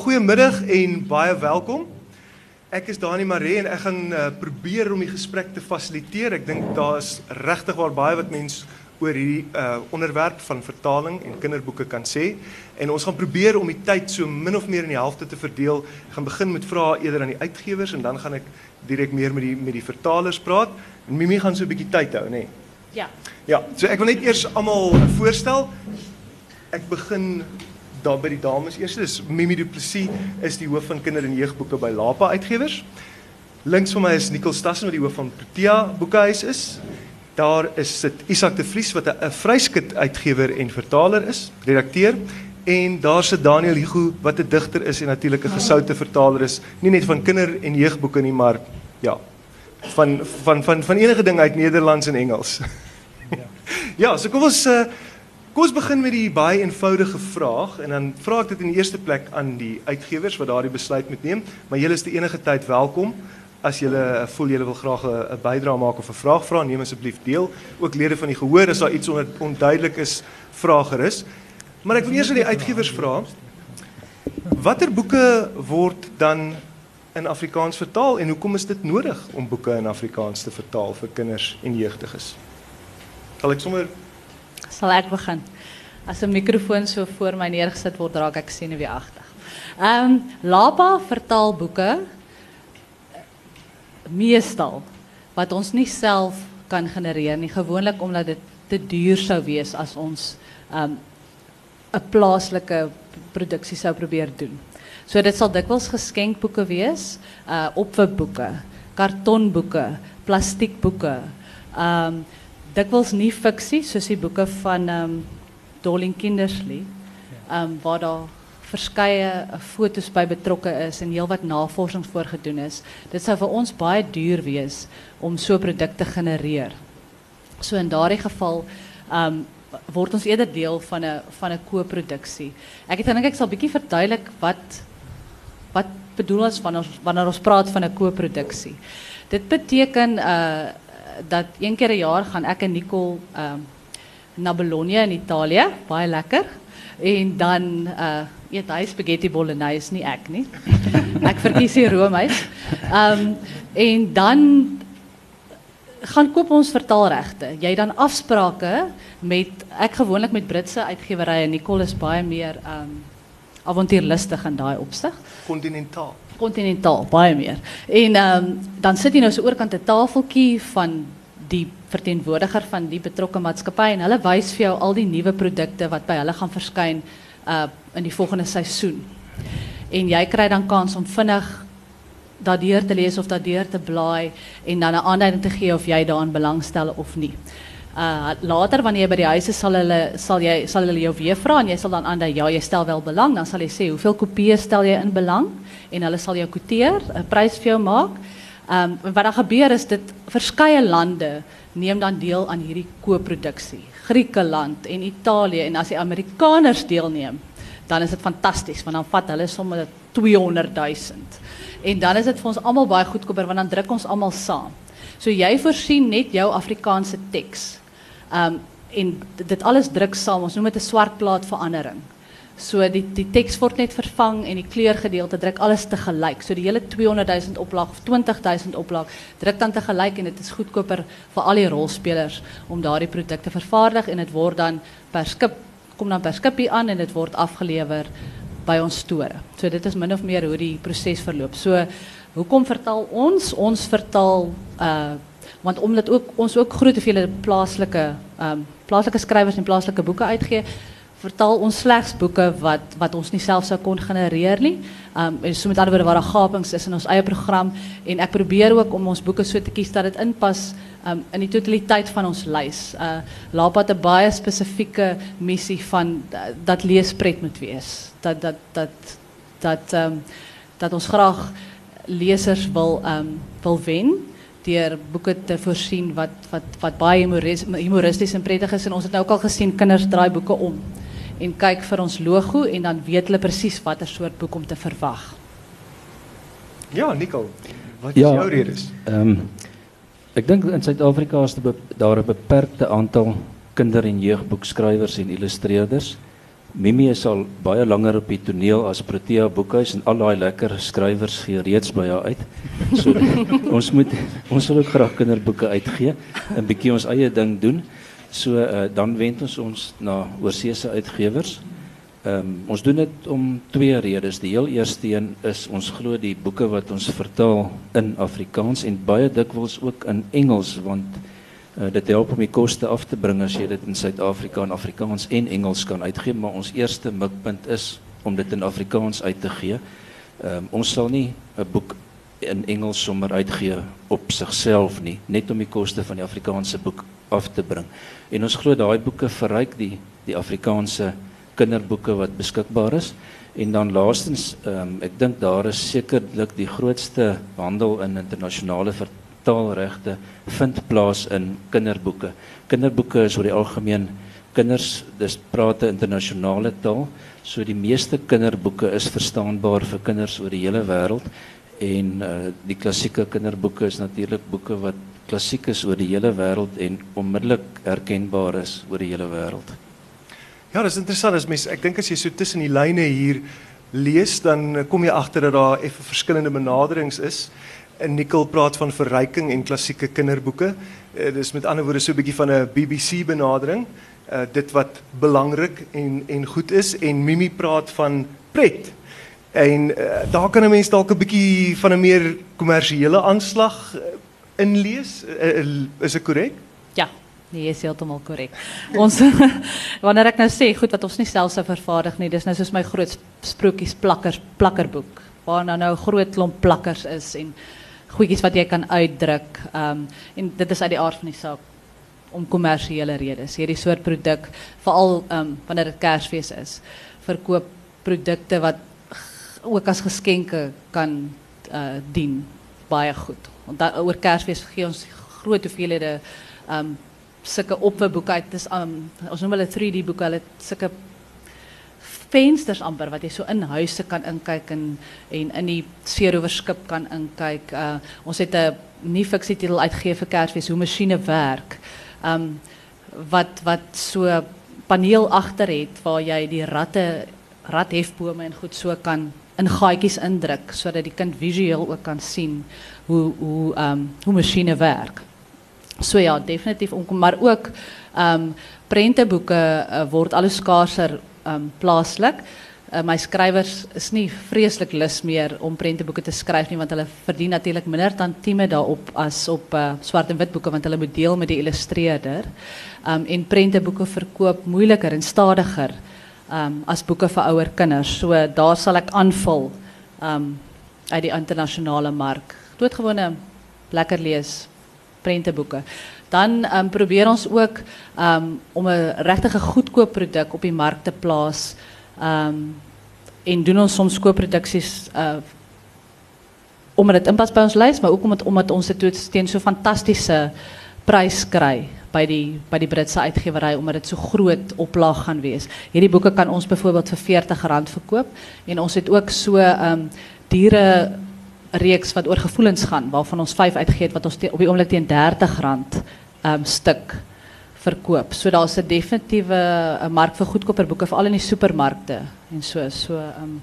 Goedemiddag en baie welkom. Ek is Dani Maree en ek gaan uh, probeer om die gesprek te fasiliteer. Ek dink daar is regtig waar baie wat mense oor hierdie uh, onderwerp van vertaling en kinderboeke kan sê. En ons gaan probeer om die tyd so min of meer in die helfte te verdeel. Ek gaan begin met vrae eerder aan die uitgewers en dan gaan ek direk meer met die met die vertalers praat. En Mimi gaan so 'n bietjie tyd hou, nê? Nee. Ja. Ja, so ek wil net eers almal voorstel. Ek begin daar by die dames eers. Dis Mimi Du Plessis is die hoof van kinder- en jeugboeke by Lapa Uitgewers. Links van my is Nicole Stassen wat die hoof van Protea Boekehuis is. Daar is sit Isak de Vries wat 'n vryskut uitgewer en vertaler is, redakteur. En daar sit Daniel Hugo wat 'n digter is en natuurlik 'n gesoute vertaler is, nie net van kinder- en jeugboeke nie, maar ja, van van van van enige ding uit Nederlands en Engels. Ja, so kom ons uh, Kom ons begin met die baie eenvoudige vraag en dan vra ek dit in die eerste plek aan die uitgewers wat daardie besluit moet neem, maar julle is die enige tyd welkom. As julle voel julle wil graag 'n bydrae maak of 'n vraag vra, neem asseblief deel. Ook lede van die gehoor as daar iets onder, onduidelik is, vra gerus. Maar ek wil eers aan die uitgewers vra. Watter boeke word dan in Afrikaans vertaal en hoekom is dit nodig om boeke in Afrikaans te vertaal vir kinders en jeugdiges? Sal ek sommer Sal ek begin? As 'n mikrofoon so voor my neergesit word, raak senuweeagtig. Ehm um, Lapa vertaal boeke meestal wat ons nie self kan genereer nie, gewoonlik omdat dit te duur sou wees as ons ehm um, 'n plaaslike produksie sou probeer doen. So dit sal dikwels geskenkboeke wees, uh opwipboeke, kartonboeke, plastiekboeke. Ehm um, dikwels nie fiksie soos die boeke van ehm Dolly Kindersley ehm um, waar daar verskeie uh, fotos by betrokke is en heelwat navorsing voorgedoen is. Dit sou vir ons baie duur wees om so 'n produk te genereer. So in daardie geval ehm um, word ons eerder deel van 'n van 'n ko-produksie. Ek dink ek sal bietjie verduidelik wat wat bedoel ons wanneer ons wanneer ons praat van 'n ko-produksie. Dit beteken uh dat een keer 'n jaar gaan ek en Nicole ehm uh, na Bologna in Italië, baie lekker. En dan uh eet hy spaghetti bolognese nie ek nie. ek verkies roomys. Ehm um, en dan gaan koop ons vertaalregte. Jy dan afsprake met ek gewoonlik met Britse uitgewerye. Nicole is baie meer ehm um, avontuurlustig in daai opsig. Kontinentaal. Kontinentaal, baie meer. En ehm um, dan sit jy nou so oorkant 'n tafeltjie van die verteenwoordiger van die betrokke maatskappy en hulle wys vir jou al die nuwe produkte wat by hulle gaan verskyn uh in die volgende seisoen. En jy kry dan kans om vinnig daardeur te lees of daardeur te blaai en dan 'n aanduiding te gee of jy daaraan belangstel of nie. Uh later wanneer jy by die huis is sal hulle sal jy sal jou weer vra en jy sal dan aandui ja, jy stel wel belang, dan sal jy sê hoeveel kopieë stel jy in belang en hulle sal jou kwoteer, 'n prys vir jou maak. Um, wat dan gebeur is dit verskeie lande neem dan deel aan hierdie koproduksie. Griekeland en Italië en as die Amerikaners deelneem, dan is dit fantasties want dan vat hulle sommer 200 000. En dan is dit vir ons almal baie goedkoper want dan druk ons almal saam. So jy voorsien net jou Afrikaanse teks. Um, en dit alles druk saam. Ons noem dit 'n swart plaat verandering. So die die teks word net vervang en die kleurgedeelte druk alles te gelyk. So die hele 200 000 oplaag of 20 000 oplaag druk dan te gelyk en dit is goedkoper vir al die rolspelers om daardie produkte vervaardig en dit word dan per skip kom dan per skipie aan en dit word afgelewer by ons store. So dit is min of meer hoe die proses verloop. So hoekom vertaal ons? Ons vertaal uh want omdat ook ons ook groot hoeveelhede plaaslike um, plaaslike skrywers en plaaslike boeke uitgee vertaal ons slegs boeke wat wat ons nie self sou kon genereer nie. Um en so met ander woorde waar gapings is in ons eie program en ek probeer ook om ons boeke so te kies dat dit inpas um in die totaliteit van ons lys. Uh Lapa het 'n baie spesifieke missie van uh, dat leespret moet wees. Dat dat dat dat um dat ons graag lesers wil um wil wen deur boeke te voorsien wat wat wat baie humoristies en prettig is en ons het nou ook al gesien kinders draai boeke om en kyk vir ons logo en dan weet hulle presies watter soort boek om te verwag. Ja, Nicole, wat is ja, jou redes? Ehm um, ek dink in Suid-Afrika is daar 'n beperkte aantal kinder- en jeugboekskrywers en illustreerders Mimi is al baie langer op die toneel as Protea Boekhuis en al daai lekker skrywers gee reeds by haar uit. So ons moet ons wil ook graag kinderboeke uitgee, 'n bietjie ons eie ding doen. So uh, dan wend ons ons na oorseese uitgewers. Um, ons doen dit om twee redes. Die heel eerste een is ons glo die boeke wat ons vertaal in Afrikaans en baie dikwels ook in Engels want Uh, dit help om die koste af te bring as jy dit in Suid-Afrika in Afrikaans en Engels kan uitgee, maar ons eerste mikpunt is om dit in Afrikaans uit te gee. Um, ons sal nie 'n boek in Engels sommer uitgee op sigself nie, net om die koste van die Afrikaanse boek af te bring. En ons glo daai boeke verryk die die Afrikaanse kinderboeke wat beskikbaar is. En dan laastens, um, ek dink daar is sekerlik die grootste handel in internasionale taalregte vind plaas in kinderboeke. Kinderboeke is oor die algemeen kinders dis praat 'n internasionale taal. So die meeste kinderboeke is verstaanbaar vir kinders oor die hele wêreld en uh, die klassieke kinderboeke is natuurlik boeke wat klassiek is oor die hele wêreld en onmiddellik herkenbaar is oor die hele wêreld. Ja, dis interessant as mens ek dink as jy so tussen die lyne hier lees dan kom jy agter dat daar effe verskillende benaderings is. En Nicole praat van verryking en klassieke kinderboeke. Uh, dis met ander woorde so 'n bietjie van 'n BBC benadering. Dit wat belangrik en en goed is en Mimi praat van pret. En uh, daar kan 'n mens dalk 'n bietjie van 'n meer kommersiële aanslag uh, inlees. Uh, is dit korrek? Ja. Nee, is heeltemal korrek. Ons wanneer ek nou sê goed wat ons nie self sou vervaardig nie, dis nou soos my groot sprokies plakkers plakkerboek waar nou nou groot klomp plakkers is en goedjies wat jy kan uitdruk. Ehm um, en dit is uit die aard van die saak om kommersiële redes. Hierdie soort produk, veral ehm um, wanneer dit Kersfees is, verkoop produkte wat ook as geskenke kan uh dien baie goed. Want oor Kersfees gee ons groot hoeveelhede um, sulke opweboeke uit. Dis um, ons noem hulle 3D boeke. Hulle sulke vensters amper wat jy so in huise kan inkyk en in die seerowerskip kan inkyk. Uh ons het 'n nuwe fiksietitel uitgegee vir Kersfees hoe masjiene werk. Um wat wat so paneel agter het waar jy die ratte rathefbome en goed so kan in gaatjies indruk sodat die kind visueel ook kan sien hoe hoe um hoe masjiene werk. So ja, definitief maar ook um prenteboeke uh, word al hoe skaarser um, plaaslik. Uh, my skrywers is nie vreeslik lus meer om prenteboeke te skryf nie want hulle verdien natuurlik minder tantieme daarop as op uh, swart en wit boeke want hulle moet deel met die illustreerder. Um en prenteboeke verkoop moeiliker en stadiger um as boeke vir ouer kinders. So daar sal ek aanvul um uit die internasionale mark. Lekker lees prenteboeke dan um, probeer ons ook um, om 'n regtig goedkoop produk op die mark te plaas. Um, en doen ons soms koopproduksies uh omdat dit inpas by ons lys, maar ook omdat omdat ons dit teen so fantastiese prys kry by die by die Britse uitgewery omdat dit so groot oplaag gaan wees. Hierdie boeke kan ons byvoorbeeld vir R40 verkoop en ons het ook so um diere reeks wat oor gevoelens gaan waarvan ons 5 uitgegee het wat ons op die oomblik teen R30 um, stuk verkoop. So daar's 'n definitiewe uh, mark vir goedkoper boeke veral in die supermarkte en so so um,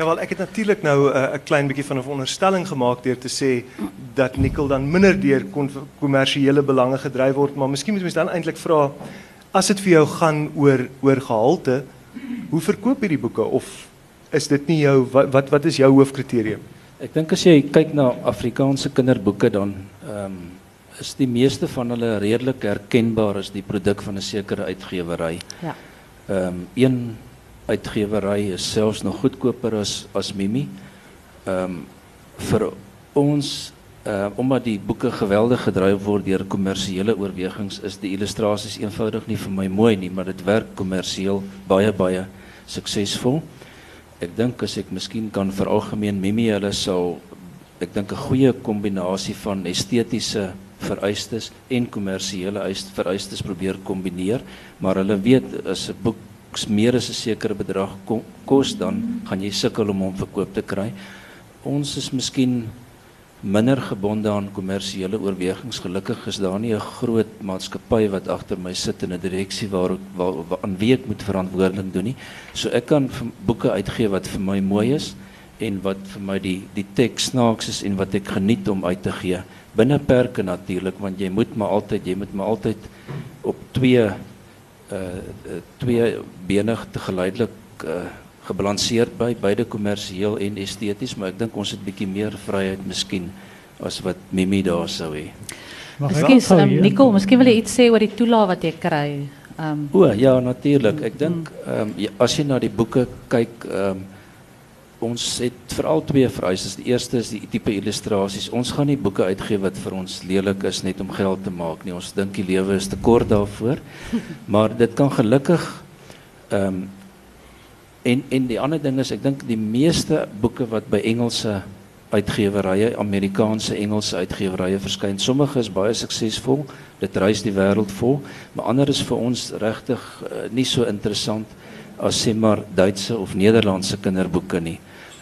Ja wel, ek het natuurlik nou 'n uh, klein bietjie van 'n veronderstelling gemaak deur te sê dat nikkel dan minder deur kommersiële belange gedryf word, maar miskien moet mens dan eintlik vra as dit vir jou gaan oor oor gehalte, hoe verkoop jy die boeke of is dit nie jou wat wat, wat is jou hoofkriterium? Ek dink as jy kyk na Afrikaanse kinderboeke dan ehm um, is die meeste van hulle redelik herkenbaar as die produk van 'n sekere uitgewery. Ja. Ehm um, een uitgewery is selfs nog goedkoper as Mimi. Ehm vir ons uh omdat die boeke geweldig gedryf word deur kommersiële oorwegings is die illustrasies eenvoudig nie vir my mooi nie, maar dit werk kommersieel baie baie suksesvol. Ek dink as ek miskien kan veralgemeen Mimi hulle sal ek dink 'n goeie kombinasie van estetiese vereistes en kommersiële vereistes probeer kombineer, maar hulle weet as 'n boek meer as 'n sekere bedrag kos dan gaan jy sukkel om hom verkoop te kry. Ons is miskien minder gebonde aan kommersiële oorwegings. Gelukkig is daar nie 'n groot maatskappy wat agter my sit in 'n direksie waar waar, waar aan wie ek moet verantwoordelik doen nie. So ek kan boeke uitgee wat vir my mooi is en wat vir my die die teks snaaks is en wat ek geniet om uit te gee. Binne perke natuurlik want jy moet maar altyd jy moet maar altyd op twee twee bene te geleidelik uh gebalanseerd by beide kommersieel en esteties, maar ek dink ons het bietjie meer vryheid miskien as wat Mimi daar sou hê. Ekskuus, um, Nicole, inkom? miskien wil jy iets sê oor die toelaag wat jy kry. Um, O ja, natuurlik. Ek dink ehm um, ja, as jy na die boeke kyk, ehm um, ons het veral twee vereistes. Die eerste is die tipe illustrasies. Ons gaan nie boeke uitgee wat vir ons lelik is net om geld te maak nie. Ons dink die lewe is te kort daarvoor. Maar dit kan gelukkig ehm um, en en die ander ding is ek dink die meeste boeke wat by Engelse uitgewerye, Amerikaanse Engelse uitgewerye verskyn, sommige is baie suksesvol. Dit reis die wêreld vol, maar ander is vir ons regtig uh, nie so interessant as sê maar Duitse of Nederlandse kinderboeke nie.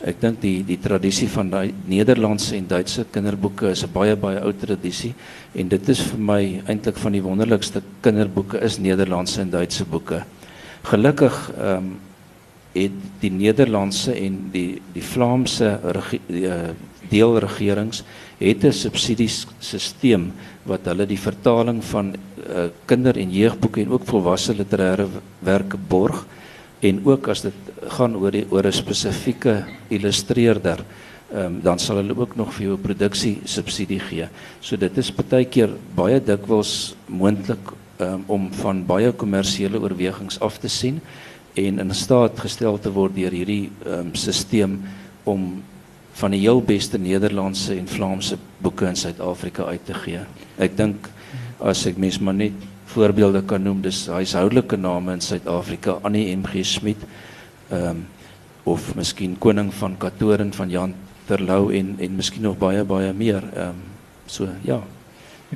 Ek dink die die tradisie van daai Nederlandse en Duitse kinderboeke is 'n baie baie ou tradisie en dit is vir my eintlik van die wonderlikste kinderboeke is Nederlandse en Duitse boeke. Gelukkig ehm um, het die Nederlandse en die die Vlaamse die, uh, deelregerings het 'n subsidiesisteem wat hulle die vertaling van uh, kinder- en jeugboeke en ook volwasse literêre werke borg en ook as dit gaan oor die oor 'n spesifieke illustreerder um, dan sal hulle ook nog 'n produksie subsidie gee. So dit is baie keer baie dikwels moontlik um, om van baie kommersiële oorwegings af te sien en in staat gestel te word deur hierdie um, stelsel om van die heel beste Nederlandse en Vlaamse boeke in Suid-Afrika uit te gee. Ek dink as ek mens maar net voorbeelde kan noem, dis huishoudelike name in Suid-Afrika, Annie MG Smit, ehm um, of miskien Koning van Katoren van Jan Terlou en en miskien nog baie baie meer. Ehm um, so ja.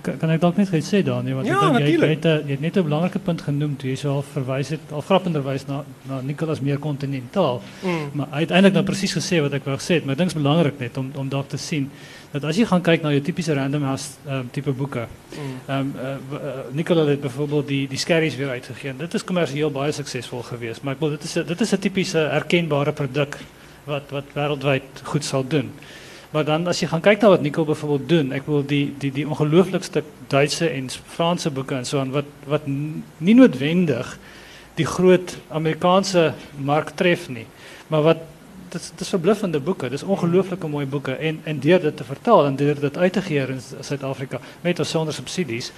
Kan, kan ek dalk net iets sê Danie want Ja, natuurlijk. het, eh, jy het net 'n belangrike punt genoem toe jy so al verwys het al grappenderwys na na Nicolas meer kontinentaal. Mm. Maar het eintlik nou presies gesê wat wou gesê het, maar ek dink dit is belangrik net om om dalk te sien dat as jy gaan kyk na jou tipiese random house um, tipe boeke. Mm. Ehm um, uh, uh, Nicolas het byvoorbeeld die die skerries weer uitgegee. Dit is kommersieel baie suksesvol geweest, maar ek bedoel dit is dit is 'n tipiese erkenbare produk wat wat wêreldwyd goed sal doen. Maar dan as jy gaan kyk na wat Nicole byvoorbeeld doen, ek wil die die die ongelooflikste Duitse en Franse boeke en aan wat wat n- nie noodwendig die groot Amerikaanse mark tref nie, maar wat dit is- is verbluffende boeke. Dis ongelooflike mooi boeke en en deur dit te vertaal en deur dit uit te gee in Suid-Afrika met of sonder subsidies,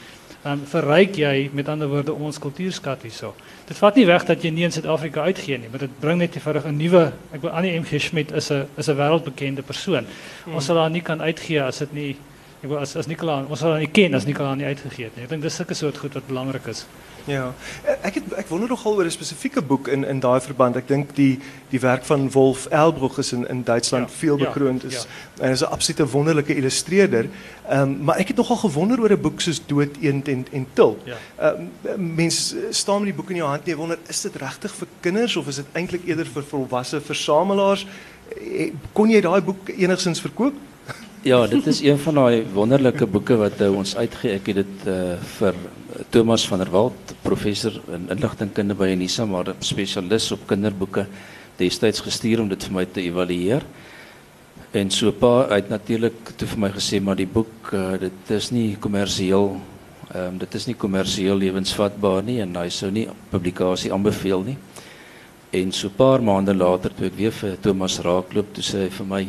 um, verryk jy met ander woorde ons kultuurskat hierso. Dit vat nie weg dat jy nie in Suid-Afrika uitgee nie, maar dit bring net eenvoudig 'n nuwe ek wil Annie MG Schmidt is 'n is 'n wêreldbekende persoon. Ons sal haar nie kan uitgee as dit nie ek wil as as Nicola ons sal haar nie ken as Nicola nie uitgegee het nie. Ek dink dis sulke soort goed wat belangrik is. Ja. Ek het ek wonder nogal oor 'n spesifieke boek in in daai verband. Ek dink die die werk van Wolf Elbroeg is in in Duitsland Ja, veel bekroond is. ja. En is 'n absolute wonderlike illustreerder. Ehm um, maar ek het nogal gewonder oor 'n boek soos Dood Eend en en Til. Ja. Ehm mense staan met die boek in jou hand en jy wonder is dit regtig vir kinders of is dit eintlik eerder vir volwasse versamelaars? Eh, Kon jy daai boek enigstens verkoop? Ja, dit is een van daai wonderlike boeke wat uh, ons uitgee. Ek het dit uh, vir Thomas van der Walt, professor in inligtingkunde by Unisa, maar spesialis op kinderboeke, destyds gestuur om dit vir my te evalueer. En so paar uit natuurlik toe vir my gesê maar die boek dit is nie kommersieel ehm dit is nie kommersieel lewensvatbaar nie en hy sou nie publikasie aanbeveel nie. En so 'n paar maande later toe ek weer vir Thomas raakloop, toe sê hy vir my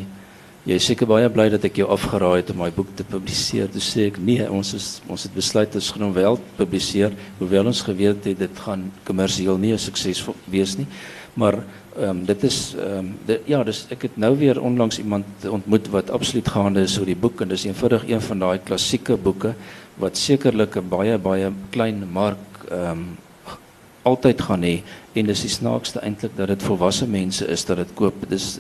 Jy is seker baie bly dat ek jou afgeraai het om my boek te publiseer. Toe sê ek nee, ons is ons het besluit ons gaan hom wel publiseer, hoewel ons geweet het dit gaan kommersieel nie 'n sukses wees nie. Maar um, dit is ehm ja, dis ek het nou weer onlangs iemand ontmoet wat absoluut gaande is oor die boek en dis eenvoudig een van daai klassieke boeke wat sekerlik 'n baie baie klein mark ehm altyd gaan hê en dis die snaakste eintlik dat dit volwasse mense is dat dit koop. Dis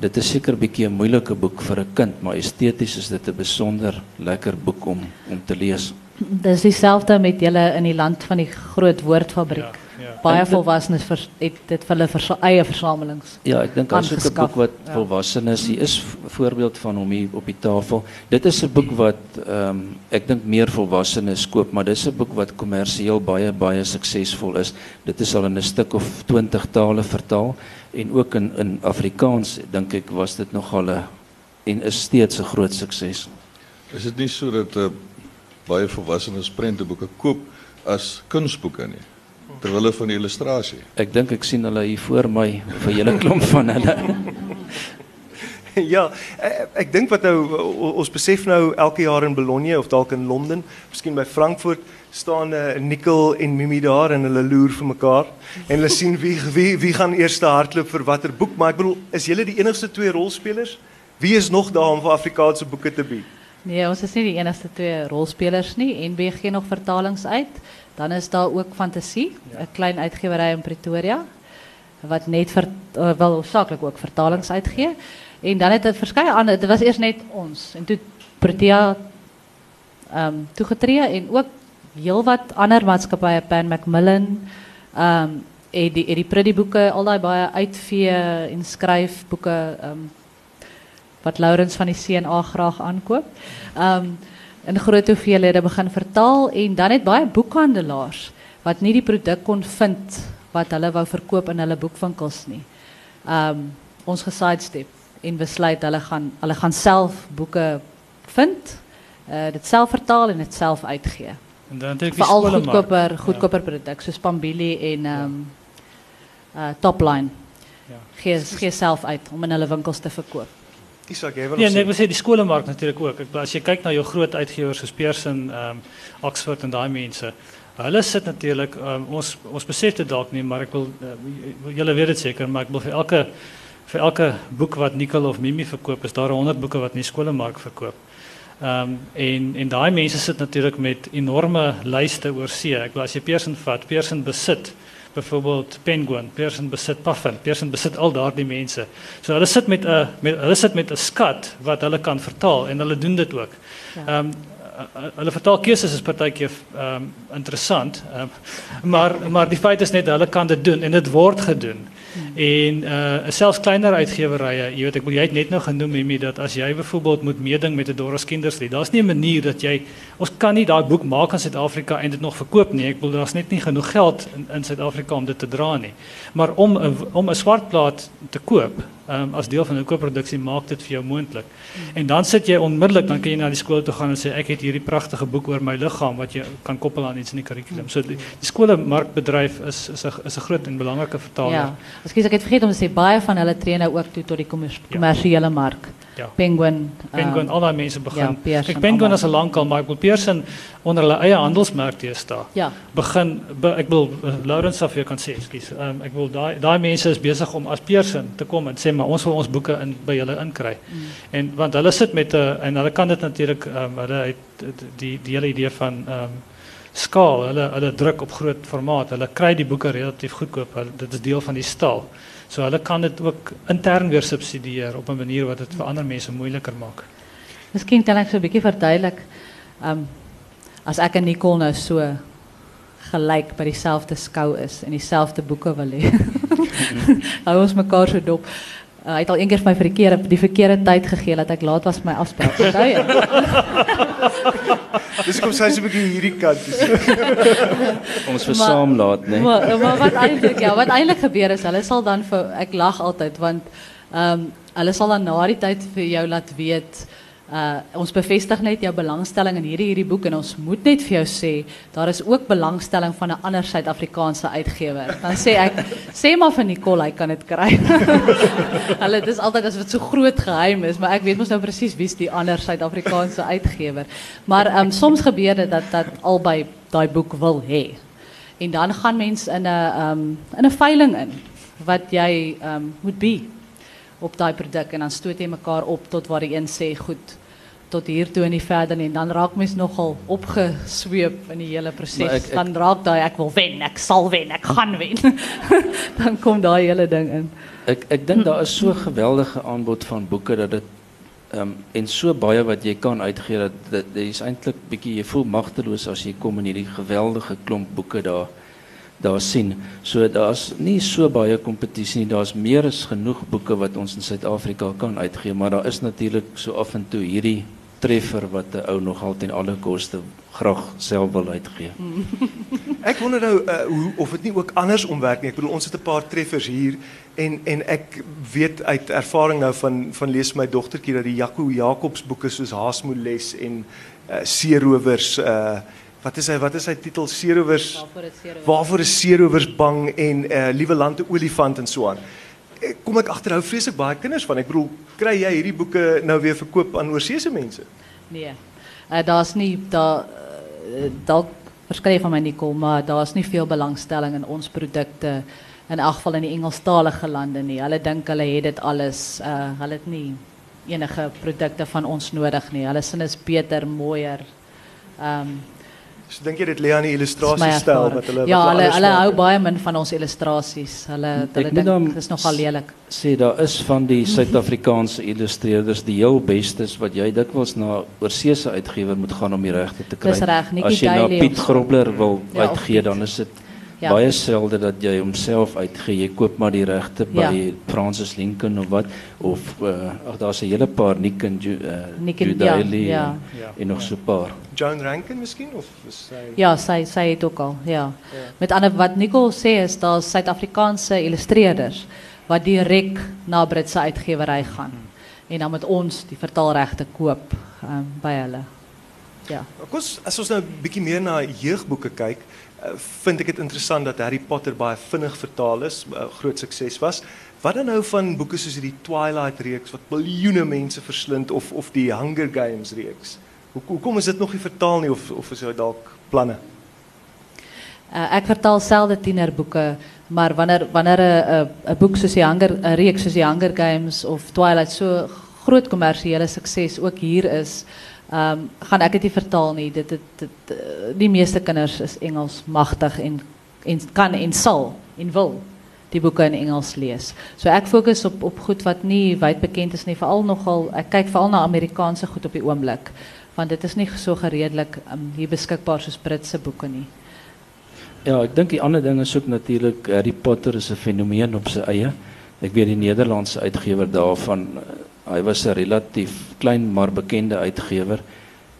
dit is seker 'n bietjie 'n moeilike boek vir 'n kind, maar esteties is dit 'n besonder lekker boek om om te lees. Dis dieselfde met julle in die land van die groot woordfabriek. Ja. Baie volwassenes vers, het dit vir hulle versa, eie versamelings. Ja, ek dink as 'n boek wat ja. volwassenes, hier is 'n voorbeeld van hom hier op die tafel. Dit is 'n boek wat ehm ek dink meer volwassenes koop, maar dis 'n boek wat kommersieel baie baie suksesvol is. Dit is al in 'n stuk of 20 tale vertaal en ook in in Afrikaans dink ek was dit nogal 'n en is steeds 'n groot sukses. Is dit nie so dat uh, baie volwassenes prenteboeke koop as kunsboeke nie? Terwyl hulle van die illustrasie. Ek dink ek sien hulle hier voor my, vir julle klomp van hulle. ja, ek, ek dink wat nou ons besef nou elke jaar in Bologna of dalk in Londen, miskien by Frankfurt staan 'n uh, Nikkel en Mimi daar en hulle loer vir mekaar en hulle sien wie wie wie gaan eers hardloop vir watter boek, maar ek bedoel, is julle die enigste twee rolspelers? Wie is nog daar om vir Afrikaanse boeke te bied? Nee, ons is nie die enigste twee rolspelers nie. NB gee nog vertalings uit. Dan is daar ook Fantasie, 'n klein uitgewery in Pretoria wat net vir uh, wel hoofsaaklik ook vertalings uitgee. En dan het dit verskeie ander, dit was eers net ons en toe Protea ehm um, toegetree en ook heelwat ander maatskappye Pan Macmillan ehm um, het die het die Pretty boeke, al daai baie uitvee en skryfboeke ehm um, wat Laurens van die CNA graag aankoop. Um in groot hoeveelhede begin vertaal en dan het baie boekhandelaars wat nie die produk kon vind wat hulle wou verkoop in hulle boekwinkels nie. Um ons gesidestep en besluit hulle gaan hulle gaan self boeke vind, uh, dit self vertaal en dit self uitgee. En dan natuurlijk skolenmark. goedkoper goedkoper produk soos Pambili en um uh Topline. Ja. Gee gee self uit om in hulle winkels te verkoop. Isak, jy wil Ja, nog nee, ek wil sê die skolenmark natuurlik ook. Ek bedoel, as jy kyk na jou groot uitgewers soos Pearson, ehm Oxford en daai mense, hulle sit natuurlik um, ons ons besef dit dalk nie, maar ek wil uh, julle weet dit seker, maar ek wil vir elke vir elke boek wat Nicol of Mimi verkoop, is daar 100 boeke wat die skolenmark verkoop. Ehm en en daai mense sit natuurlik met enorme see. Ek bedoel as jy Pearson vat, Pearson besit byvoorbeeld Penguin, Pearson besit Puffin, Pearson besit al daardie mense. So hulle sit met 'n hulle sit met 'n skat wat hulle kan vertaal en hulle doen dit ook. Ja. Ehm um, hulle vertaalkeuses is partykeer ehm um, interessant. Um, maar maar die feit is net hulle kan dit doen en dit word gedoen. En uh selfs kleiner uitgewerye, jy weet ek wil jy het net nou genoem Mimi dat as jy byvoorbeeld moet meeding met 'n Doris Kindersley, daar's nie 'n manier dat jy ons kan nie daai boek maak in Suid-Afrika en dit nog verkoop nie. Ek bedoel daar's net nie genoeg geld in in Suid-Afrika om dit te dra nie. Maar om 'n om 'n swart plaat te koop, um, as deel van 'n koopproduksie maak dit vir jou moontlik. En dan sit jy onmiddellik dan kan jy na die skool toe gaan en sê ek het hierdie pragtige boek oor my liggaam wat jy kan koppel aan iets in die kurrikulum. So die, die is is 'n is 'n groot en belangrike vertaler. Ja, ekskuus ek het vergeet om te sê baie van hulle tree nou ook toe tot die mark. Ja. Penguin. Penguin, ehm, al daai mense begin. ja, ek Penguin is 'n lankal, maar ek wil Pearson onder hulle eie handelsmerk teestaan. Ja. begin be, ek wil uh, Lawrence af kan sê, ekskuus. Um, ek wil daai daai mense is besig om as Pearson te kom en sê maar ons wil ons boeke in by julle inkry. Mm. En want hulle sit met 'n en hulle kan dit natuurlik um, hulle het die die hele idee van um, skaal. Hulle hulle druk op groot formaat. Hulle kry die boeke relatief goedkoop. Hulle, dit is deel van die stal. So hulle kan dit ook intern weer subsidieer op 'n manier wat dit vir ander mense moeiliker maak. Miskien kan ek so 'n bietjie verduidelik. Um as ek en Nicole nou so gelyk by dieselfde skou is en dieselfde boeke wil hê. Hou ons mekaar so dop. Uh, hy het al een keer vir my vir die keer die verkeerde tyd gegee dat ek laat was vir my afspraak. Onthou jy? Dis kom sy so 'n bietjie hierdie kant toe. Ons versaamlaat, né? Maar, maar wat eintlik ja, wat eintlik gebeur is, hulle sal dan vir ek lag altyd want ehm um, hulle sal dan na die tyd vir jou laat weet uh ons bevestig net jou belangstelling in hierdie hierdie boek en ons moet net vir jou sê daar is ook belangstelling van 'n ander Suid-Afrikaanse uitgewer. Dan sê ek sê maar vir Nicole hy kan dit kry. Hulle dis altyd as dit so groot geheim is, maar ek weet mos nou presies wie's die ander Suid-Afrikaanse uitgewer. Maar um, soms gebeur dit dat dat albei daai boek wil hê. En dan gaan mense in 'n um, in 'n veiling in wat jy um, moet be op daai produk en dan stoot jy mekaar op tot waar die een sê goed tot hier toe en nie verder nie en dan raak mens nogal opgesweep in die hele proses. ek- Dan raak daai ek wil wen, ek sal wen, ek gaan wen. dan kom daai hele ding in. Ek ek dink daar is so geweldige aanbod van boeke dat dit ehm um, en so baie wat jy kan uitgee dat dit is eintlik bietjie jy voel magteloos as jy kom in hierdie geweldige klomp boeke daar. Daar sien. So daar's nie so baie kompetisie nie. Daar's meer as genoeg boeke wat ons in Suid-Afrika kan uitgee, maar daar is natuurlik so af en toe hierdie treffer wat 'n ou nog altyd alle koste graag self wil uitgee. Ek wonder nou uh, hoe of dit nie ook andersom werk nie. Ek bedoel ons het 'n paar treffers hier en en ek weet uit ervaring nou van van lees my dogtertjie dat die Jaco Jacobs boeke soos Haasmoeles en uh, Seerowers uh wat is hy wat is sy titel Seerowers Waarvoor is Seerowers bang en uh, Liewe Land 'n olifant en so aan. Eh, Kom ek agterhou vreeslik baie kinders van. Ek bedoel, kry jy hierdie boeke nou weer verkoop aan oorseese mense? Nee. Uh, daar's nie daar uh, dalk verskrif van my Nicole, maar daar's nie veel belangstelling in ons produkte in elk geval in die Engelstalige lande nie. Hulle dink hulle het dit alles. Uh hulle het nie enige produkte van ons nodig nie. Hulle sin is beter, mooier. Ehm um, So dink jy dit lê aan die wat hulle Ja, hulle hulle hou baie min van ons illustrasies. Hulle hulle dink dit is nogal lelik. Sê daar is van die Suid-Afrikaanse illustreerders die heel bestes wat jy dikwels na oorseese uitgewer moet gaan om die regte te kry. Dis reg, Nikki As jy na Piet. Grobler wil Ja, uitgee, dan is dit Ja. baie selde dat jy homself uitgee. Jy koop maar die regte by Ja. Francis Lincoln of wat of uh, ag daar's 'n hele paar Nick en Ju, uh, Nick en- ja, Judaeli ja. en nog so 'n paar. Joan Rankin miskien of is sy Ja, sy sy het ook al, ja. Ja. Met ander wat Nicole sê is daar Suid-Afrikaanse illustreerders wat direk na Britse uitgewery gaan en dan met ons die vertaalregte koop um, by hulle. Ja. Kom as ons nou 'n bietjie meer na jeugboeke kyk, vind ek dit interessant dat Harry Potter baie vinnig vertaal is, uh, groot sukses was. Wat dan nou van boeke soos die Twilight reeks wat miljoene mense verslind of of die Hunger Games reeks? Hoe hoekom is dit nog nie vertaal nie of of is daar dalk planne? Uh, vertaal selde tienerboeke, maar wanneer wanneer boek soos die Hunger reeks soos die Hunger Games of Twilight so groot kommersiële sukses ook hier is, um, gaan ek dit nie vertaal nie. Dit uh, die meeste kinders is Engels magtig en en kan en sal en wil die boeke in Engels lees. So ek fokus op op goed wat nie wyd bekend is nie, veral nogal ek kyk veral na Amerikaanse goed op die oomblik, want dit is nie so gereedelik um, hier beskikbaar soos Britse boeke nie. Ja, ek dink die ander ding is ook natuurlik Harry Potter is 'n fenomeen op sy eie. Ek weet die Nederlandse uitgewer daarvan, eh, hy was 'n relatief klein maar bekende uitgewer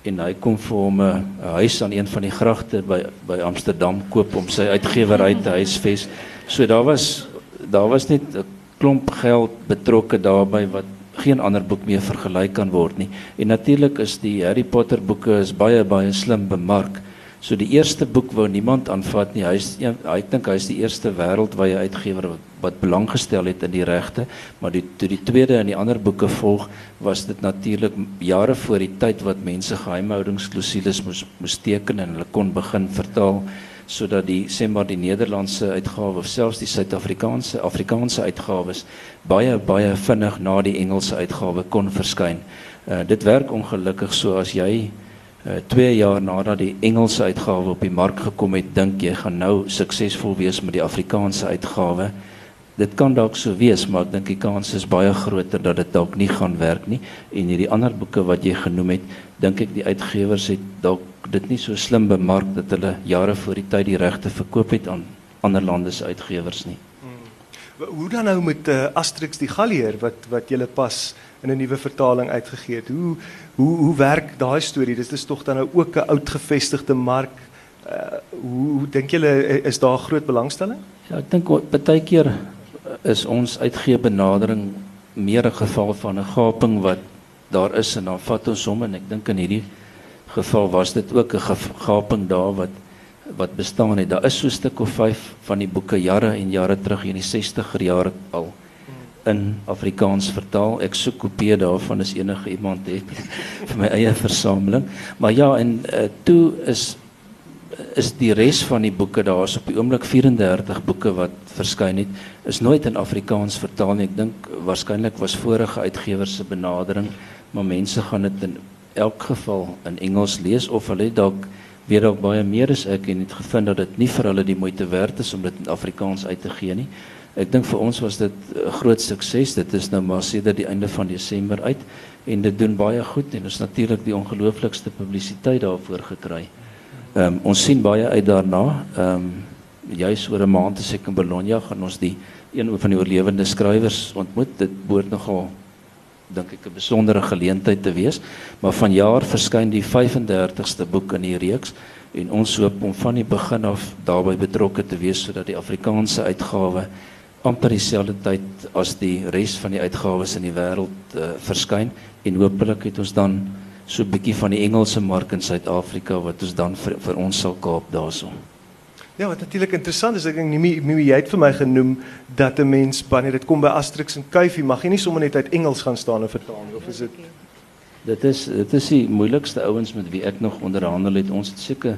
en hy kom vir hom 'n 'n huis aan een van die gragte by by Amsterdam koop om sy uitgewery te huisves. So daar was daar was net 'n klomp geld betrokke daarbey wat geen ander boek meer vergelyk kan word nie. En natuurlik is die Harry Potter boeke is baie baie slim bemark. So die eerste boek wou niemand aanvat nie. Een- ek dink hy's die eerste wêreldwye uitgewer wat, wat belang gestel het in die regte, maar die toe die tweede en die ander boeke volg, was dit natuurlik jare voor die tyd wat mense geheimhoudingsklousules moes moes teken en hulle kon begin vertaal sodat die sê maar die Nederlandse uitgawe of selfs die Suid-Afrikaanse Afrikaanse uitgawes baie baie vinnig na die Engelse uitgawe kon verskyn. Uh, dit werk ongelukkig so as jy uh, 2 jaar nadat die Engelse uitgawe op die mark gekom het, dink jy gaan nou suksesvol wees met die Afrikaanse uitgawe. Dit kan dalk so wees, maar ek dink die kans is baie groter dat dit dalk nie gaan werk nie. En hierdie ander boeke wat jy genoem het, dink ek die uitgewers het dalk dit nie so slim bemark dat hulle jare voor die tyd die regte verkoop het aan ander lande se uitgewers nie. Hoe dan nou met uh, Asterix die Gallier wat wat julle pas in 'n nuwe vertaling uitgegee het? Hoe hoe hoe werk daai storie? Dis dis tog dan nou ook 'n oud gevestigde mark. Uh, hoe hoe dink julle is daar groot belangstelling? Ja, ek dink baie keer is ons uitgee benadering meer 'n geval van 'n gaping wat daar is en dan vat ons hom en ek dink in hierdie geval was dit ook 'n gaping daar wat wat bestaan het. Daar is so 'n stuk of 5 van die boeke jare en jare terug in die 60er jare al in Afrikaans vertaal. Ek soek kopieë daarvan as enige iemand het vir my eie versameling. Maar ja, en uh, toe is is die res van die boeke daar's op die oomblik 34 boeke wat verskyn het is nooit in Afrikaans vertaal nie. Ek dink waarskynlik was vorige uitgewers se benadering, maar mense gaan dit in elk geval in Engels lees of hulle dalk weet dalk baie meer as en het gevind dat dit nie vir hulle die moeite werd is om dit in Afrikaans uit te gee nie. Ek dink vir ons was dit 'n groot sukses. Dit is nou maar sedert die einde van Desember uit en dit doen baie goed en ons het natuurlik die ongelooflikste publisiteit daarvoor gekry. Ehm ons sien baie uit daarna. Ehm um, juis oor 'n maand as ek in Bologna gaan ons die een van die oorlewende skrywers ontmoet. Dit behoort nogal dink ek 'n besondere geleentheid te wees. Maar vanjaar verskyn die 35ste boek in die reeks en ons hoop om van die begin af daarbey betrokke te wees sodat die Afrikaanse uitgawe amper dieselfde tyd as die res van die uitgawes in die wêreld uh, verskyn en hopelik het ons dan so 'n bietjie van die Engelse mark in Suid-Afrika wat ons dan vir, vir ons sal kaap daarso. Ja, wat natuurlik interessant is, ek dink nie nie jy het vir my genoem dat 'n mens wanneer dit kom by Asterix en Kuifie mag jy nie sommer net uit Engels gaan staan en vertaal nie of is dit Dit is dit is die moeilikste ouens met wie ek nog onderhandel het. Ons het seker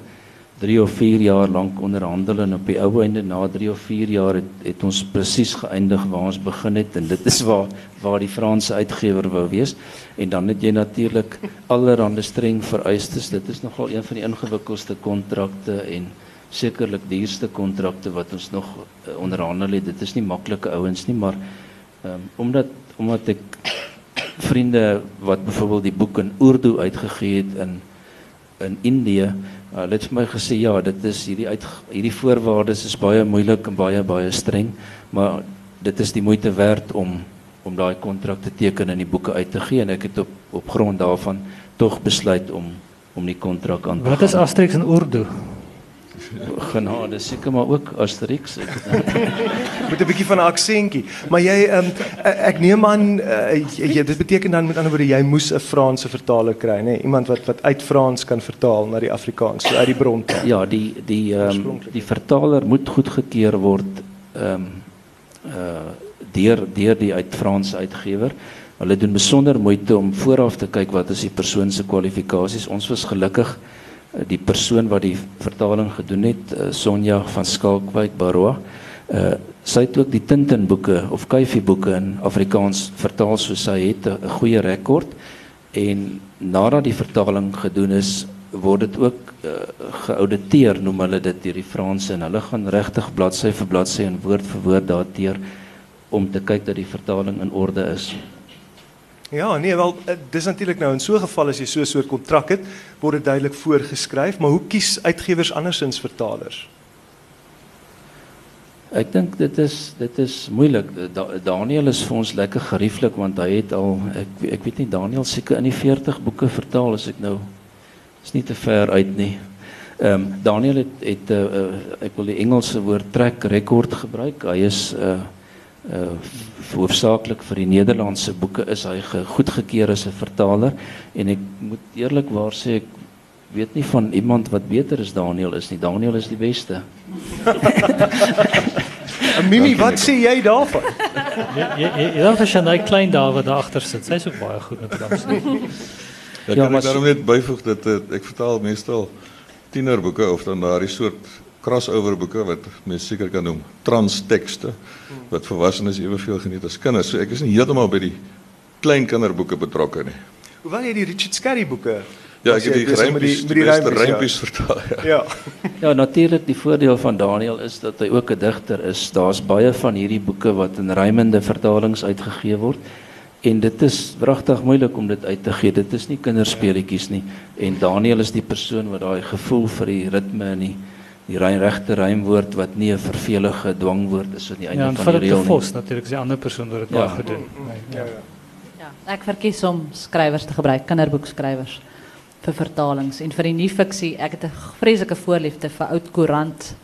3 of 4 jaar lank onderhandel en op die ou einde na 3 of 4 jaar het, het ons presies geëindig waar ons begin het en dit is waar waar die Franse uitgewer wou wees en dan het jy natuurlik allerlei streng vereistes. Dit is nogal een van die ingewikkeldste kontrakte en sekerlik duurste kontrakte wat ons nog uh, onderhandel het. Dit is nie maklike ouens nie, maar um, omdat omdat ek vriende wat byvoorbeeld die boek in Urdu uitgegee het in in Indië, uh, het vir my gesê ja, dit is hierdie uit hierdie voorwaardes is baie moeilik en baie baie streng, maar dit is die moeite werd om om daai kontrak te teken en die boeke uit te gee en ek het op op grond daarvan tog besluit om om die kontrak aan te Wat is Asterix in Urdu? Genade seker maar ook Asterix met 'n bietjie van 'n aksentjie. Maar jy um, ek neem aan uh, jy, dit beteken dan met ander woorde jy moes 'n Franse vertaler kry, nê? Iemand wat wat uit Frans kan vertaal na die Afrikaans, so uit die bron. ja, die die um, die vertaler moet goedgekeur word ehm um, uh deur deur die uit Franse uitgewer. Hulle doen besonder moeite om vooraf te kyk wat is die persoon se kwalifikasies. Ons was gelukkig die persoon wat die vertaling gedoen het, uh, Sonja van Skalkwyk Baroa. Uh sy het ook die Tintin boeke of Kuifie boeke in Afrikaans vertaal soos sy het 'n goeie rekord en nadat die vertaling gedoen is, word dit ook uh, geauditeer noem hulle dit deur die Franse en hulle gaan regtig bladsy vir bladsy en woord vir woord dateer om te kyk dat die vertaling in orde is. Ja, nee, wel eh, dis natuurlik nou in so 'n geval as jy so 'n soort kontrak het, word dit duidelik voorgeskryf, maar hoe kies uitgewers andersins vertalers? Ek dink dit is dit is moeilik. Da, Daniel is vir ons lekker gerieflik want hy het al ek ek weet nie Daniel seker in die 40 boeke vertaal as ek nou is nie te ver uit nie. Ehm um, Daniel het het uh, uh, ek wil die Engelse woord track record gebruik. Hy is 'n uh, uh hoofsaaklik vir die Nederlandse boeke is hy goedgekeur as 'n vertaler en ek moet eerlikwaar sê ek weet nie van iemand wat beter as Daniel is nie. Daniel is die beste. Mimi, wat sê jy daarvan? Ja, ja, ja, dan vir Shanay klein daar wat daar agter sit. Sy's ook baie goed met Frans. Ja, ja, kan ek daarom net byvoeg dat uh, ek vertaal meestal tienerboeke of dan daardie soort crossover boeke wat mens seker kan noem transtekste wat volwassenes eweveel geniet as kinders. So ek is nie heeltemal by die klein kinderboeke betrokke nie. Hoewel jy die Richard Scarry boeke Ja, ek het die rympies die, die, die rympies ja. vertaal. Ja. Ja, ja natuurlik die voordeel van Daniel is dat hy ook 'n digter is. Daar's baie van hierdie boeke wat in rymende vertalings uitgegee word. En dit is wragtig moeilik om dit uit te gee. Dit is nie kinderspeletjies nie. En Daniel is die persoon wat daai gevoel vir die ritme en die die rein regte rymwoord wat nie 'n vervelige dwangwoord is aan die einde ja, van die reël nie. Ja, Vos natuurlik is die ander persoon wat dit ja. gedoen. Ja. Ja, ek verkies om skrywers te gebruik, kinderboekskrywers vir vertalings en vir die nuwe fiksie. Ek het 'n vreeslike voorliefde vir oud koerant.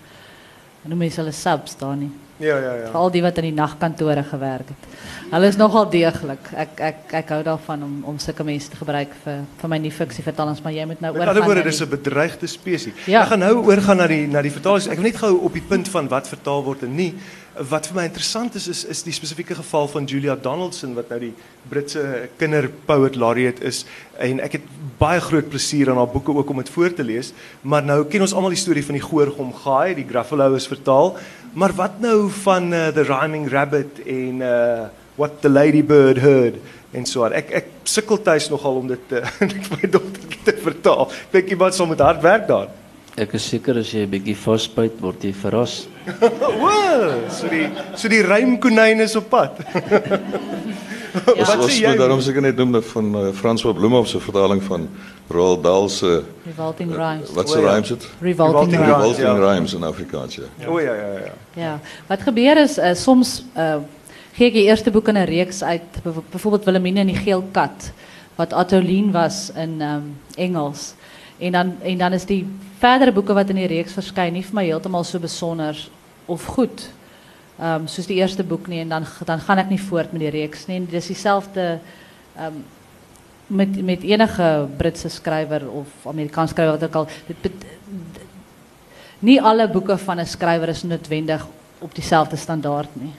Noem mense hulle subs daar nie. Ja, ja, ja. Al die wat in die nagkantore gewerk het. Hulle is nogal deeglik. Ek ek ek hou daarvan om om sulke mense te gebruik vir vir my nuwe fiksie vertalings, maar jy moet nou oor. Met ander woorde, dis 'n bedreigde spesies. Ja. Ek gaan nou oorgaan na die na die vertalings. Ek wil net gou op die punt van wat vertaal word en nie. Wat vir my interessant is is is die spesifieke geval van Julia Donaldson wat nou die Britse kinderpoet laureate is en ek het baie groot plesier aan haar boeke ook om dit voor te lees, maar nou ken ons almal die storie van die Goorgom Gaai, die Gruffalo is vertaal. Maar wat nou van uh, The Rhyming Rabbit en uh, What the Ladybird Heard en so aan. Ek ek sukkel tuis nogal om dit uh, vir my dogter te vertaal. Ek dink iemand sal moet hard werk daar. Ek is seker as jy 'n bietjie vasbyt word jy verras. Woe, so die so die rymkonyn is op pad. Ons ons moet daarom seker net noem van uh, François Bloemhof se vertaling van Roald Dahl se Revolting Rhymes. Wat se rhymes dit? Revolting, Revolting Rhymes. Rhymes. Revolting ja. Rhymes in Afrikaans ja. O ja ja ja. Ja, wat gebeur is uh, soms uh, gee ek die eerste boek in 'n reeks uit, byvoorbeeld Wilhelmine en die geel kat wat Atolien was in um, Engels. En dan en dan is die verdere boeke wat in die reeks verskyn nie vir my heeltemal so besonder of goed. Um, soos die eerste boek nie en dan dan gaan ek nie voort met die reeks nie. En dis dieselfde ehm um, met met enige Britse skrywer of Amerikaanse skrywer wat ook al dit nie alle boeke van 'n skrywer is noodwendig op dieselfde standaard nie.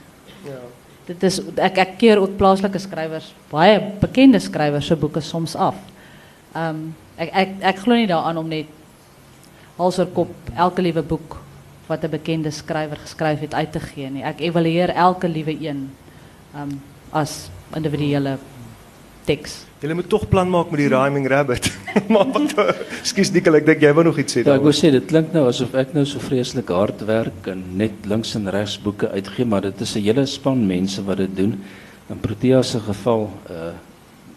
Ja. Dit is ek ek keer ook plaaslike skrywers, baie bekende skrywers se boeke soms af. Ehm um, ek ek ek glo nie daaraan om net hals oor kop elke liewe boek wat 'n bekende skrywer geskryf het uit te gee nie. Ek evalueer elke liewe een ehm um, as individuele teks. Jy moet tog plan maak met die rhyming rabbit. maar wat Ekskuus Nikkel, ek dink jy wou nog iets sê Ja, ek daaroor. wou sê dit klink nou asof ek nou so vreeslik hard werk en net links en regs boeke uitgee, maar dit is 'n hele span mense wat dit doen. In Protea se geval uh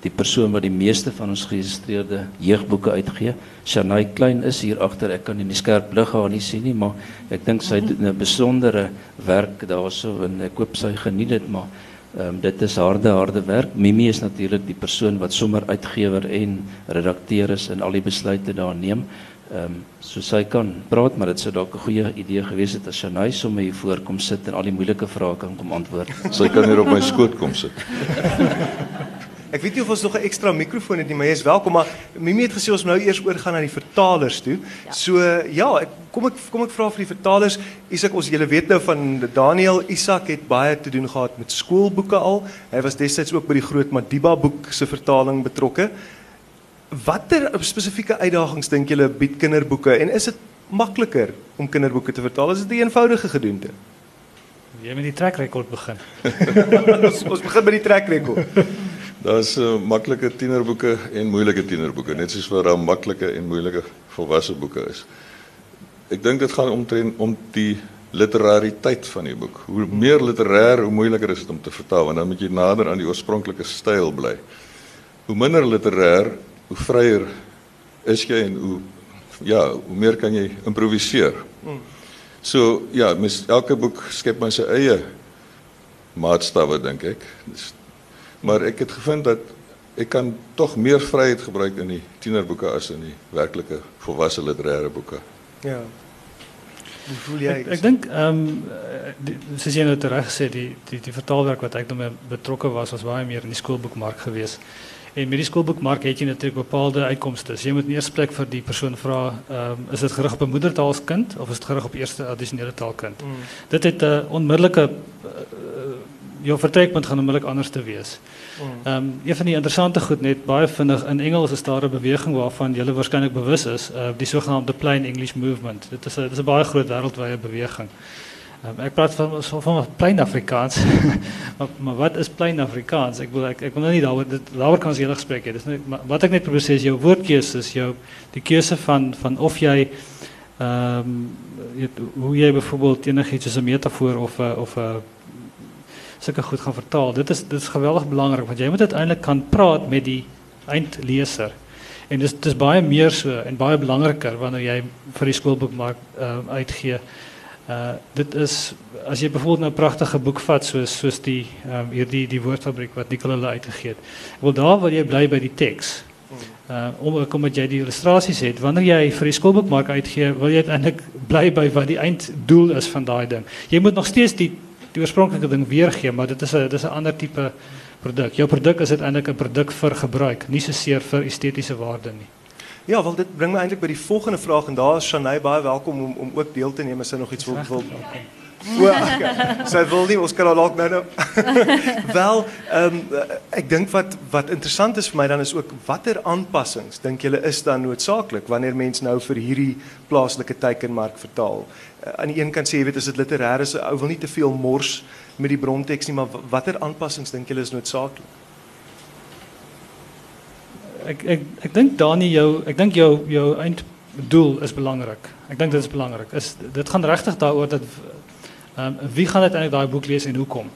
die persoon wat die meeste van ons geregistreerde jeugboeke uitgee, Shanay Klein is hier agter. Ek kan in die skerp lig haar nie sien nie, maar ek dink sy doen 'n besondere werk daarso en ek hoop sy geniet dit, maar um, dit is harde harde werk. Mimi is natuurlik die persoon wat sommer uitgewer en redakteur is en al die besluite daar neem. Ehm um, so sy kan praat, maar dit sou dalk 'n goeie idee gewees het as Shanay sommer hier voorkom sit en al die moeilike vrae kan kom antwoord. Sy kan hier op my skoot kom sit. Ek weet nie of ons nog 'n ekstra mikrofoon het nie, maar jy is welkom, maar Mimi het gesê ons moet nou eers oorgaan na die vertalers toe. Ja. So ja, ek kom ek kom ek vra vir die vertalers. Isak, ons julle weet nou van Daniel Isak het baie te doen gehad met skoolboeke al. Hy was destyds ook by die groot Madiba boek se vertaling betrokke. Watter spesifieke uitdagings dink julle bied kinderboeke en is dit makliker om kinderboeke te vertaal? Is dit 'n eenvoudige gedoente? Jy met die track record begin. ons, ons begin by die trekrekord. Daar's uh, maklike tienerboeke en moeilike tienerboeke, net soos wat maklike en moeilike volwasse boeke is. Ek dink dit gaan omtrent om die literariteit van die boek. Hoe meer literêr, hoe moeiliker is dit om te vertaal want dan moet jy nader aan die oorspronklike styl bly. Hoe minder literêr, hoe vryer is jy en hoe ja, hoe meer kan jy improviseer. So ja, elke boek skep maar sy eie maatstawwe dink ek. Maar ek het gevind dat ek kan tog meer vryheid gebruik in die tienerboeke as in die werklike volwasse literêre boeke. Ja. Hoe voel jy? Ek, ek dink ehm um, jy nou reg gesê die die die vertaalwerk wat ek nou mee betrokke was was baie meer in die skoolboekmark gewees. En met die skoolboekmark het jy natuurlik bepaalde uitkomste. Jy moet in eerste plek vir die persoon vra, ehm um, is dit gerig op 'n moedertaalskind of is dit gerig op eerste addisionele taalkind? Mm. Dit het 'n uh, onmiddellike uh, jou vertrekpunt gaan onmiddellik anders te wees. Mm. Ehm um, een van die interessante goed net baie vinnig in Engels is daar 'n beweging waarvan jy waarskynlik bewus is, uh, die sogenaamde plain English movement. Dit is 'n dit is 'n baie groot wêreldwye beweging. Um, ek praat van van, plain Afrikaans. maar, maar wat is plain Afrikaans? Ek wil nou nie daaroor dit daaroor kan hele gesprek hê. Wat ek net probeer sê is jou woordkeuse is jou die keuse van van of jy ehm um, hoe jy byvoorbeeld enigiets soos 'n metafoor of 'n of 'n sulke goed gaan vertaal. Dit is dit is geweldig belangrik want jy moet uiteindelik kan praat met die eindleser. En dis dis baie meer so en baie belangriker wanneer jy vir die skoolboekmark uh, uitgee. Uh dit is as jy byvoorbeeld nou 'n pragtige boek vat soos soos die ehm um, hierdie die woordfabriek wat Nicole hulle uitgegee het. Wel daar wil jy bly by die teks. Uh om omdat jy die illustrasies het, wanneer jy vir die skoolboekmark uitgee, wil jy uiteindelik bly by wat die einddoel is van daai ding. Jy moet nog steeds die die oorspronklike ding weergee, maar dit is 'n dis 'n ander tipe produk. Jou produk is uiteindelik 'n produk vir gebruik, nie so seer vir estetiese waarde nie. Ja, wel dit bring my eintlik by die volgende vraag en daar is baie welkom om om ook deel te neem as sy nog iets wil wil. Sy wil nie ons kan haar dalk nou wel, ehm um, ek dink wat wat interessant is vir my dan is ook watter aanpassings dink julle is dan noodsaaklik wanneer mens nou vir hierdie plaaslike teikenmark vertaal. Aan die een kant sê jy weet as dit literêr is, ou wil nie te veel mors met die bronteks nie, maar watter aanpassings dink julle is noodsaaklik? Ek ek ek dink Dani jou ek dink jou jou einddoel is belangrik. Ek dink dit is belangrik. Is dit gaan regtig daaroor dat ehm um, wie gaan uiteindelik daai boek lees en hoekom?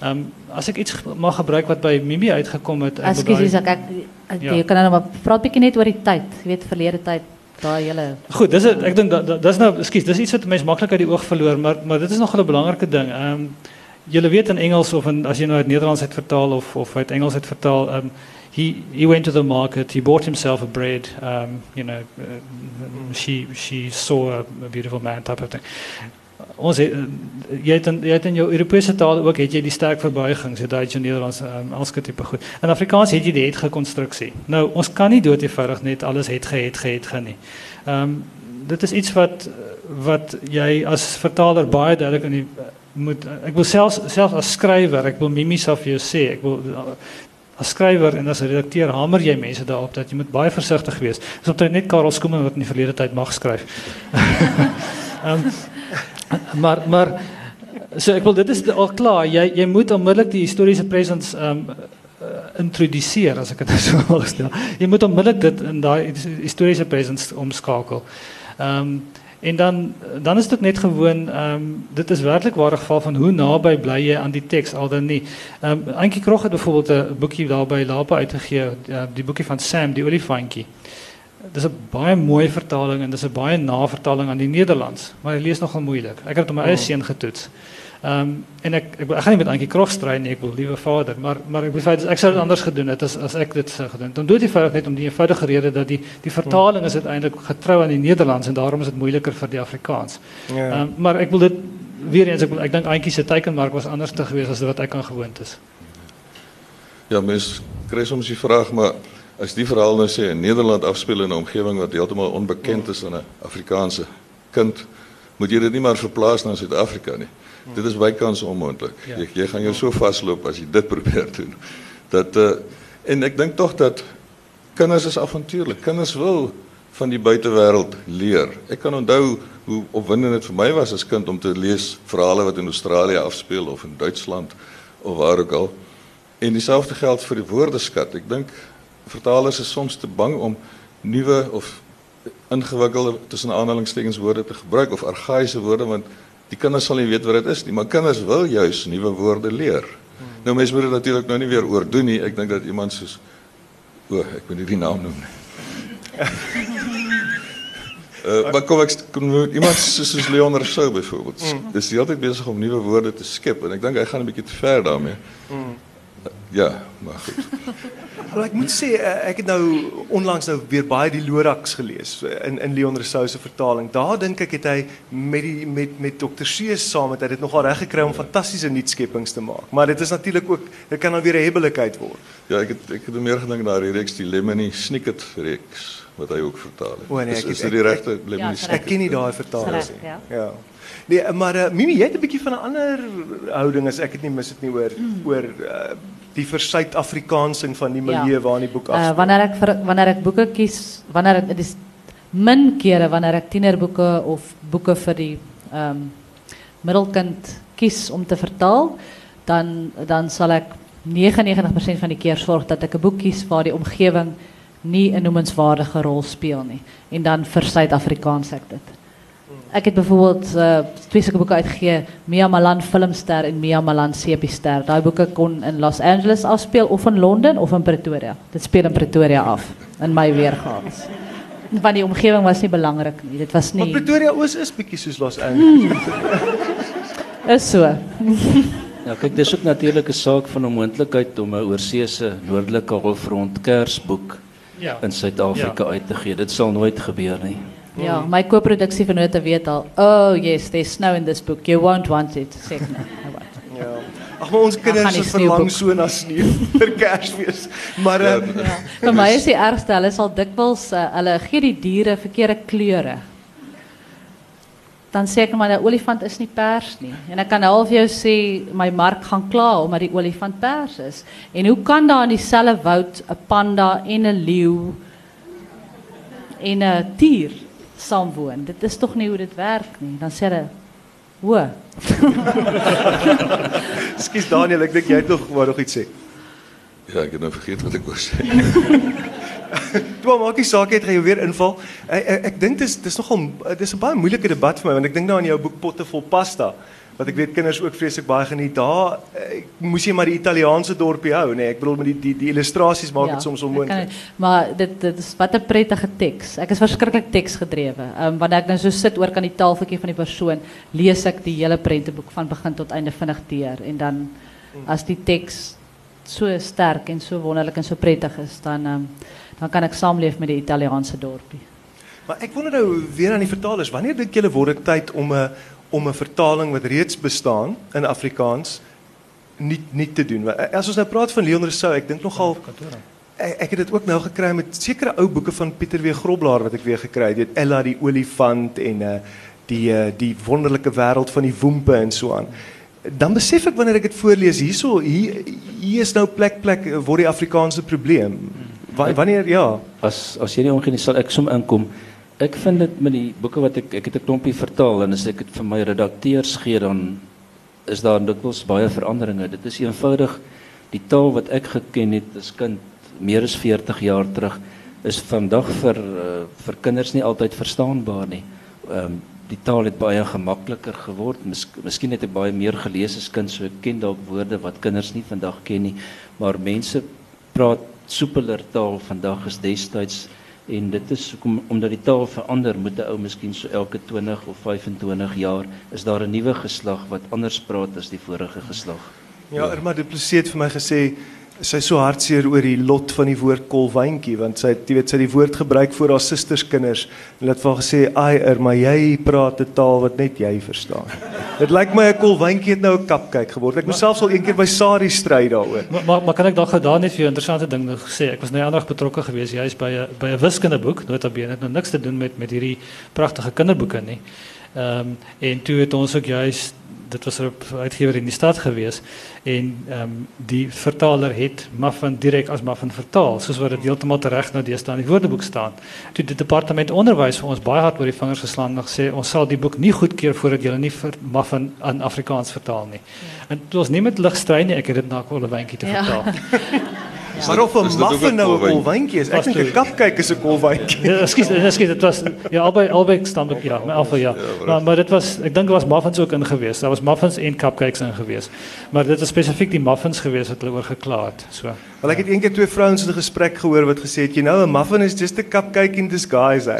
Ehm as ek iets mag gebruik wat by Mimi uitgekom het en Ekskuus, ek ek Ja. jy kan nou maar praat bietjie net oor die tyd. Jy weet verlede tyd, daai hele Goed, dis het, ek dink dat dat- dis nou dis iets wat mense maklik uit die oog verloor, maar maar dit is nog 'n belangrike ding. Ehm um, julle in Engels of in, as jy nou uit Nederlands uit vertaal of of uit Engels uit vertaal, ehm he he went to the market, he bought himself a bread, um you know, uh, she she saw a beautiful man type of thing. Ons het, jy het in, jy het in jou Europese tale ook het jy die sterk verbuigings, dit Duits en Nederlands, um, elke tipe goed. In Afrikaans het jy die het gekonstruksie. Nou, ons kan nie dood eenvoudig net alles het gehet gehet gaan nie. Ehm um, dit is iets wat wat jy as vertaler baie duidelik in die moet ek wil selfs selfs as skrywer, ek wil mimies af jou sê, ek wil as skrywer en as redakteur hamer jy mense daarop dat jy moet baie versigtig wees. Dis omtrent net Karel Skoomen wat in die verlede tyd mag skryf. Ehm maar maar wil dit is al klaar. Jy moet onmiddellik die historiese presence ehm um, uh, introduseer as ek dit so wil stel. Moet onmiddellik dit in daai historiese presence omskakel. Ehm en dan dan is dit net gewoon ehm dit is werklik ware geval van hoe naby bly jy aan die teks al dan nie. Ehm um, Antjie Krog het byvoorbeeld 'n boekie daar by Lapa uitgegee, uh, die boekie van Sam, die olifantjie. Dis 'n baie mooi vertaling en dis 'n baie navertaling aan die Nederlands, maar hy lees nogal moeilik. Ek het dit op my eie seun getoets. Ehm um, en ek ek, ek gaan nie met Antjie Krog stry nie, ek wil liewe vader, maar maar ek besluit ek sou dit anders gedoen het as as ek dit sou gedoen het. Dan dood eenvoudig net om die eenvoudige rede dat die die vertaling is uiteindelik getrou aan die Nederlands en daarom is dit moeiliker vir die Afrikaans. Ehm Ja. um, maar ek wil dit weer eens ek wil, ek dink Antjie se teikenmark was anders te gewees as wat ek aan gewoond is. Ja, mens kry soms die vraag maar as die verhaal nou sê in Nederland afspeel in 'n omgewing wat heeltemal onbekend is aan 'n Afrikaanse kind, moet jy dit nie maar verplaas na Suid-Afrika nie. Dit is bykans onmoontlik. Jy, jy gaan jou so vasloop as jy dit probeer doen. Dat uh, en ek dink tog dat kinders is avontuurlik. Kinders wil van die buitewêreld leer. Ek kan onthou hoe opwindend dit vir my was as kind om te lees verhale wat in Australië afspeel of in Duitsland of waar ook al. En dieselfde geld vir die woordeskat. Ek dink vertalers is soms te bang om nuwe of ingewikkelde tussen aanhalingstekens woorde te gebruik of argaïese woorde want die kinders sal nie weet wat dit is nie, maar kinders wil juis nuwe woorde leer. Nou mense moet dit natuurlik nou nie weer oordoen nie. Ek dink dat iemand soos o, ek moet nie die naam noem nie. Uh, maar kom ek kom iemand soos soos Leon Rousseau byvoorbeeld. Mm. Dis die altyd besig om nuwe woorde te skep en ek dink hy gaan 'n bietjie te ver daarmee. Mm. Ja, maar goed. Wel ek moet sê eh, ek het nou onlangs nou weer baie die Lorax gelees eh, in in Leon Rousseau se vertaling. Daar dink ek het hy met die met met Dr. Seuss saam met hy dit nogal reg gekry om fantastiese nuutskeppings te maak. Maar dit is natuurlik ook dit kan dan weer 'n hebbelikheid word. Ja, ek het ek het meer gedink na die reeks die Lemony Snicket reeks wat hy ook vertaal het. O, nee, is, ek- is dit die regte Ja, Lemony is Ek ken nie daai vertalings Reg, nie. ja. Ja. Nee, maar uh, Mimi, jy het 'n bietjie van 'n ander houding as ek dit nie mis dit nie oor oor uh, die versuid-Afrikaansing van die milieu Ja. waarin die boek Uh, afspeel. wanneer ek vir, wanneer ek boeke kies, wanneer ek dis min kere wanneer ek tienerboeke of boeke vir die ehm um, middelkind kies om te vertaal, dan dan sal ek 99% van die keer sorg dat ek 'n boek kies waar die omgewing nie 'n noemenswaardige rol speel nie en dan vir Suid-Afrikaans ek dit. Ek het byvoorbeeld uh, twee sulke boeke uitgegee, Mia Malan Filmster en Mia Malan Sepiester. Daai boeke kon in Los Angeles afspeel of in Londen of in Pretoria. Dit speel in Pretoria af in my weergawe. Want die omgewing was nie belangrik nie. Dit was Maar nie Pretoria Oos is bietjie soos Los Angeles. is so. Ja, kyk, dis ook natuurlik 'n saak van 'n moontlikheid om 'n oorseese noordelike halfrond Kersboek Ja. in Suid-Afrika uit te gee. Dit sal nooit gebeur nie. Ja, my co-produksie vennote weet al. Oh yes, there's snow in this book. You won't want it. Sê ek nou. Ja. Ag maar ons kinders is verlang so na sneeu vir Kersfees. Maar uh, Ja. Vir my is die ergste, hulle sal dikwels uh, hulle gee die diere verkeerde kleure. Dan sê ek maar 'n olifant is nie pers nie. En ek kan half vir jou sê my mark gaan kla omdat die olifant pers is. En hoe kan daar in dieselfde woud 'n panda en 'n leeu en 'n tier saamwoon? Dit is tog nie hoe dit werk nie. Dan sê hulle Wo. Ekskuus Daniel, ek dink jy het nog wou nog iets sê. Ja, ek het nou vergeet wat ek wou sê. Toe maak nie saak het jy weer inval. Ek ek, ek dink dis dis nogal dis 'n baie moeilike debat vir my want ek dink nou aan jou boek Potte vol pasta wat ek weet kinders ook vreeslik baie geniet. Daar moes jy maar die Italiaanse dorpie hou, nê. Nee. Ek bedoel met die die, die illustrasies maak dit ja, soms onmoontlik. Maar dit dit is wat 'n prettige teks. Ek is verskriklik teksgedrewe. Ehm um, wanneer ek nou so sit oor kan die tafeltjie van die persoon, lees ek die hele prenteboek van begin tot einde vinnig deur en dan as die teks so sterk en so wonderlik en so prettig is, dan um, dan kan ek saamleef met die Italiaanse dorpie. Maar ek wonder nou weer aan die vertalers, wanneer dink julle word dit tyd om 'n om 'n vertaling wat reeds bestaan in Afrikaans nie nie te doen? As ons nou praat van Leon Rousseau, ek dink nogal ek, ek het dit ook nou gekry met sekere ou boeke van Pieter W Groblaar wat ek weer gekry het, weet Ella die olifant en uh die uh, die wonderlike wêreld van die woempe en so aan. Dan besef ek wanneer ek dit voorlees hierso hier hier is nou plek plek word die Afrikaanse probleem. Wanneer ja, as as jy nie omgee sal ek som inkom. Ik vind het met die boeken wat ik... Ik heb een klompje vertaal en als ik het van mijn redacteurs geef, dan is daar dikwijls baie veranderingen. Dit is eenvoudig, die taal wat ik gekend heb als kind, meer dan 40 jaar terug, is vandaag voor, uh, eh, voor kinders niet altijd verstaanbaar. Nie. Um, die taal het baie gemakkelijker geworden. Mis, misschien heb ik baie meer gelezen als kind, so ik ken daar woorden wat kinders niet vandaag kennen. Maar mensen praten soepeler taal vandaag is destijds en dit is om, omdat die taal verander moet 'n ou miskien so elke 20 of 25 jaar is daar 'n nuwe geslag wat anders praat as die vorige geslag. Ja, Irma Du Plessis het vir my gesê sy so hartseer oor die lot van die woord kolwyntjie want sy jy weet sy het die woord gebruik vir haar susterskinders en het van gesê ai er maar jy praat 'n taal wat net jy verstaan. Dit lyk my 'n kolwyntjie het nou 'n kapkyk geword. Ek moes selfs al een keer by Sari stry daaroor. Maar, maar maar kan ek dalk daar net vir jou interessante ding nou gesê. Ek was nou aandag betrokke geweest juist by 'n by 'n wiskundeboek. Notabene het nou niks te doen met met hierdie pragtige kinderboeke nie. Ehm um, en toe het ons ook juist dit was 'n uitgewer in die stad gewees en ehm um, die vertaler het Muffin direk as Muffin vertaal soos wat dit heeltemal reg nou deesdae in die woordeboek staan. Toe die departement onderwys vir ons baie hard oor die vingers geslaan en gesê ons sal die boek nie goedkeur voordat jy nie vir Muffin in Afrikaans vertaal nie. Ja. En dit was nie met lig strei nie, ek het dit na 'n kolwyntjie te ja. vertaal. Ja. Maar of 'n muffin nou 'n kolwyntjie is, ek dink 'n kapkyk is 'n kolwyntjie. Ja, ekskuus, ekskuus, dit was ja albei albei staan ook ja, maar alfa ja. ja maar, maar dit was ek dink daar was muffins ook in gewees. Daar was muffins en cupcakes in gewees. Maar dit is spesifiek die muffins gewees wat hulle oor gekla het. So. Wel ek het eendag twee vrouens in 'n gesprek gehoor wat gesê het jy nou 'n muffin is just a cupcake in disguise.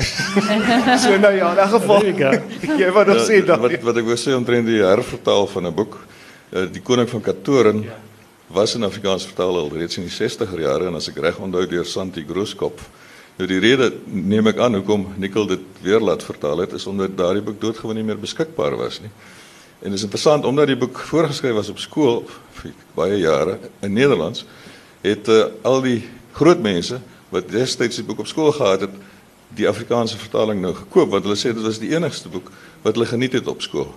so nou ja, in 'n geval. Jy wou nog sê dat wat wat ek wou sê omtrent die hervertaal van 'n boek. Uh, die koning van Katoren ja was in Afrikaans vertaal al reeds in die 60er jare en as ek reg onthou deur Santi Grooskop. Nou die rede neem ek aan hoekom Nikkel dit weer laat vertaal het is omdat daardie boek doodgewoon nie meer beskikbaar was nie. En dit is interessant omdat die boek voorgeskryf was op skool vir baie jare in Nederlands het uh, al die groot mense wat destyds die boek op skool gehad het die Afrikaanse vertaling nou gekoop want hulle sê dit was die enigste boek wat hulle geniet het op skool.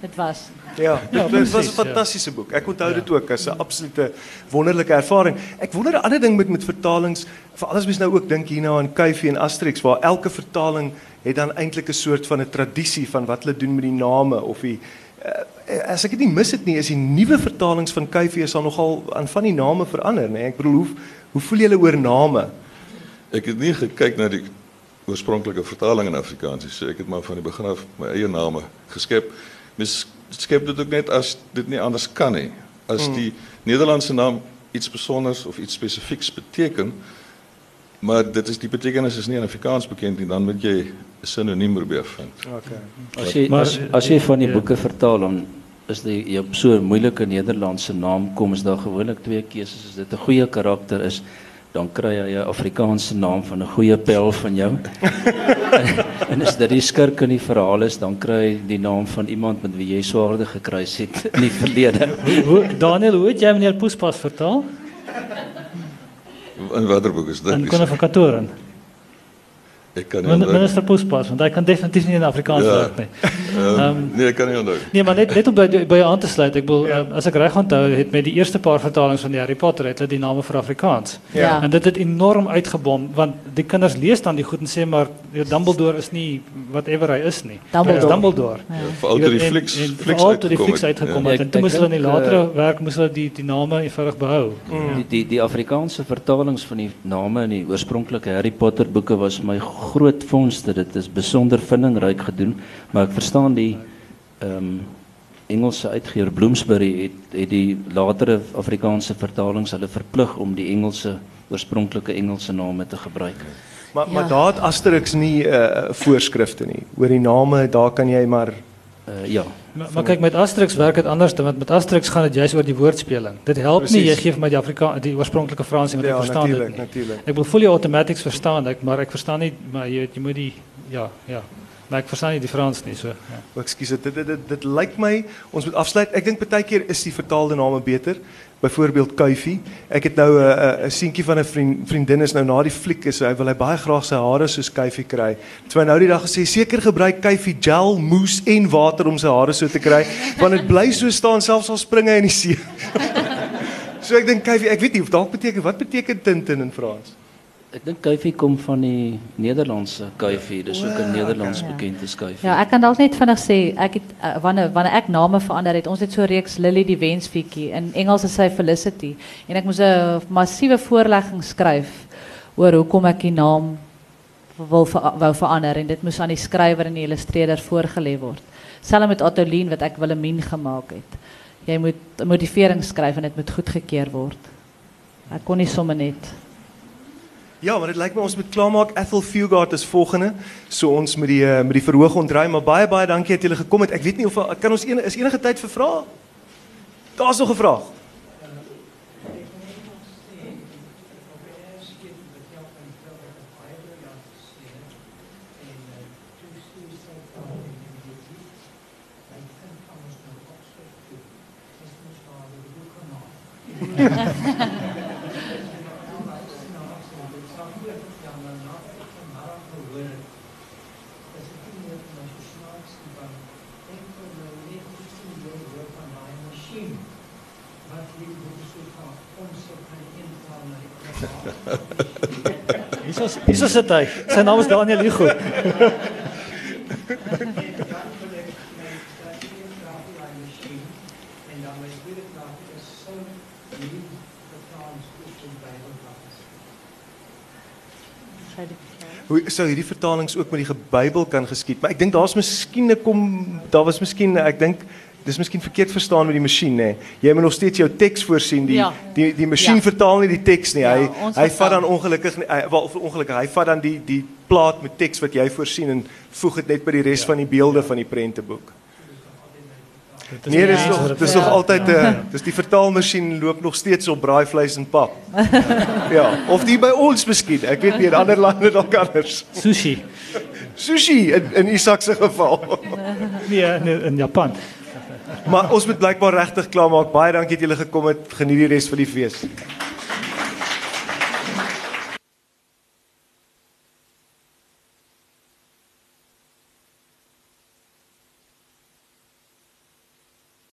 Dit was. Ja, dit, ja, was 'n fantastiese boek. Ek onthou dit ook as 'n absolute wonderlike ervaring. Ek wonder 'n ander ding met met vertalings, vir alles mens nou ook dink hierna aan Kuifie en Asterix waar elke vertaling het dan eintlik 'n soort van 'n tradisie van wat hulle doen met die name of die uh, as ek dit nie mis het nie, is die nuwe vertalings van Kuifie sal nogal aan van die name verander, nê? Ek bedoel hoe hoe voel julle oor name? Ek het nie gekyk na die oorspronklike vertaling in Afrikaans. So ek het maar van die begin af my eie name geskep. Mis skep dit ook net as dit nie anders kan nie. As hmm. die Nederlandse naam iets besonders of iets spesifieks beteken, maar dit is die betekenis is nie in Afrikaans bekend nie, dan moet jy 'n sinoniem probeer vind. Okay. As jy as, as jy van die boeke vertaal dan is die jy op so 'n moeilike Nederlandse naam kom is daar gewoonlik twee keuses as dit 'n goeie karakter is dan kry jy 'n Afrikaanse naam van 'n goeie pel van jou. en as dit die skurk in die verhaal is, dan kry jy die naam van iemand met wie jy swaarde gekry het in die verlede. hoe Daniel, hoe het jy meneer Poespas vertaal? In watter boek is dit? In Konne van Katoren. Ek kan nie minister Poespas want hy kan definitief nie in Afrikaans ja. werk nie. Ehm um, nee, ek kan nie onthou. Nee, maar net net om by by aan te sluit. Ek bedoel ja. um, as ek reg onthou het met die eerste paar vertalings van die Harry Potter het die name vir Afrikaans. Ja. En dit het enorm uitgebom want die kinders lees dan die goed en sê maar Dumbledore is nie whatever hy is nie. Dumbledore. Is Dumbledore. Ja. Ja, vir al die flieks flieks uit die flieks uitgekom het. Ja. En toe moes hulle in die latere uh, werk moes hulle die die name eenvoudig behou. Mm. Die, die die Afrikaanse vertalings van die name in die oorspronklike Harry Potter boeke was my groot vondste. Dit is besonder vindingryk gedoen, maar ek verstaan die ehm um, Engelse uitgewer Bloomsbury het het die latere Afrikaanse vertalings hulle verplig om die Engelse oorspronklike Engelse name te gebruik. Maar maar Ja. daar het Asterix nie uh voorskrifte nie. Oor die name, daar kan jy maar Uh ja. Maar, maar kyk met Asterix werk dit anders want met Asterix gaan dit juist oor die woordspeling. Dit help nie Precies. jy gee vir my die Afrika die oorspronklike Frans nie want ja, ek verstaan dit natuurlik, nie. natuurlik. Ek wil fully automatics verstaan ek maar ek verstaan nie maar jy jy moet die ja ja. Maar ek verstaan nie die Frans nie so. Ja. O, Ekskuus, dit dit dit, dit, lyk my ons moet afsluit. Ek dink baie keer is die vertaalde name beter. Byvoorbeeld Kuifie. Ek het nou 'n uh, 'n seentjie van 'n vriend, vriendin is nou na die fliek is hy wil hy baie graag sy hare soos Kuifie kry. Toe hy nou die dag gesê seker gebruik Kuifie gel, mousse en water om sy hare so te kry, want dit bly so staan selfs al springe in die see. so ek dink Kuifie, ek weet nie of dalk beteken wat beteken Tintin in Frans. Ek dink kuifie kom van die Nederlandse kuifie, dis ook 'n O, Nederlands okay. bekende kuifie. Ja, ek kan dalk net vinnig sê, ek het uh, wanneer wanneer ek name verander het, ons het so 'n reeks Lily die wensfietjie. In Engels is sy Felicity en ek moes 'n massiewe voorlegging skryf oor hoekom ek die naam wil ver, wou verander en dit moes aan die skrywer en die illustreerder voorgelê word. Selfs met Ottolien wat ek Wilhelmine gemaak het. Jy moet motivering skryf en dit moet goedgekeur word. Ek kon nie sommer net Ja, maar dit lyk my ons moet klaarmaak. Ethel Fugard is volgende. So ons met die eh, met die verhoog ontdry, maar baie baie dankie dat julle gekom het. Ek weet nie of kan ons een is enige tyd vir vrae? Daar's nog 'n vraag. Hierso hierso sit hy. Sy naam is Daniel Hugo. Hoe sou hierdie vertalings ook met die Bybel kan geskied? Maar ek dink daar's miskien 'n kom daar was miskien ek dink dis miskien verkeerd verstaan met die masjien nê. Jy moet nog steeds jou teks voorsien. Die Ja. die die masjien Ja. vertaal nie die teks nie. Hy Ja, hy vat dan ongelukkig nie- hy wel of ongelukkig hy vat dan die die plaat met teks wat jy voorsien en voeg dit net by die res van die beelde van die prenteboek. Dit is Nee, dis nog dis nog altyd 'n dis die vertaalmasjien loop nog steeds op braaivleis en pap. ja, of die by ons miskien. Ek weet nie in ander lande dalk anders. sushi. Sushi in in Isak se geval. Nee, in, in Japan. Maar ons moet blykbaar regtig klaarmaak. Baie dankie dat julle gekom het. Geniet die res van die fees.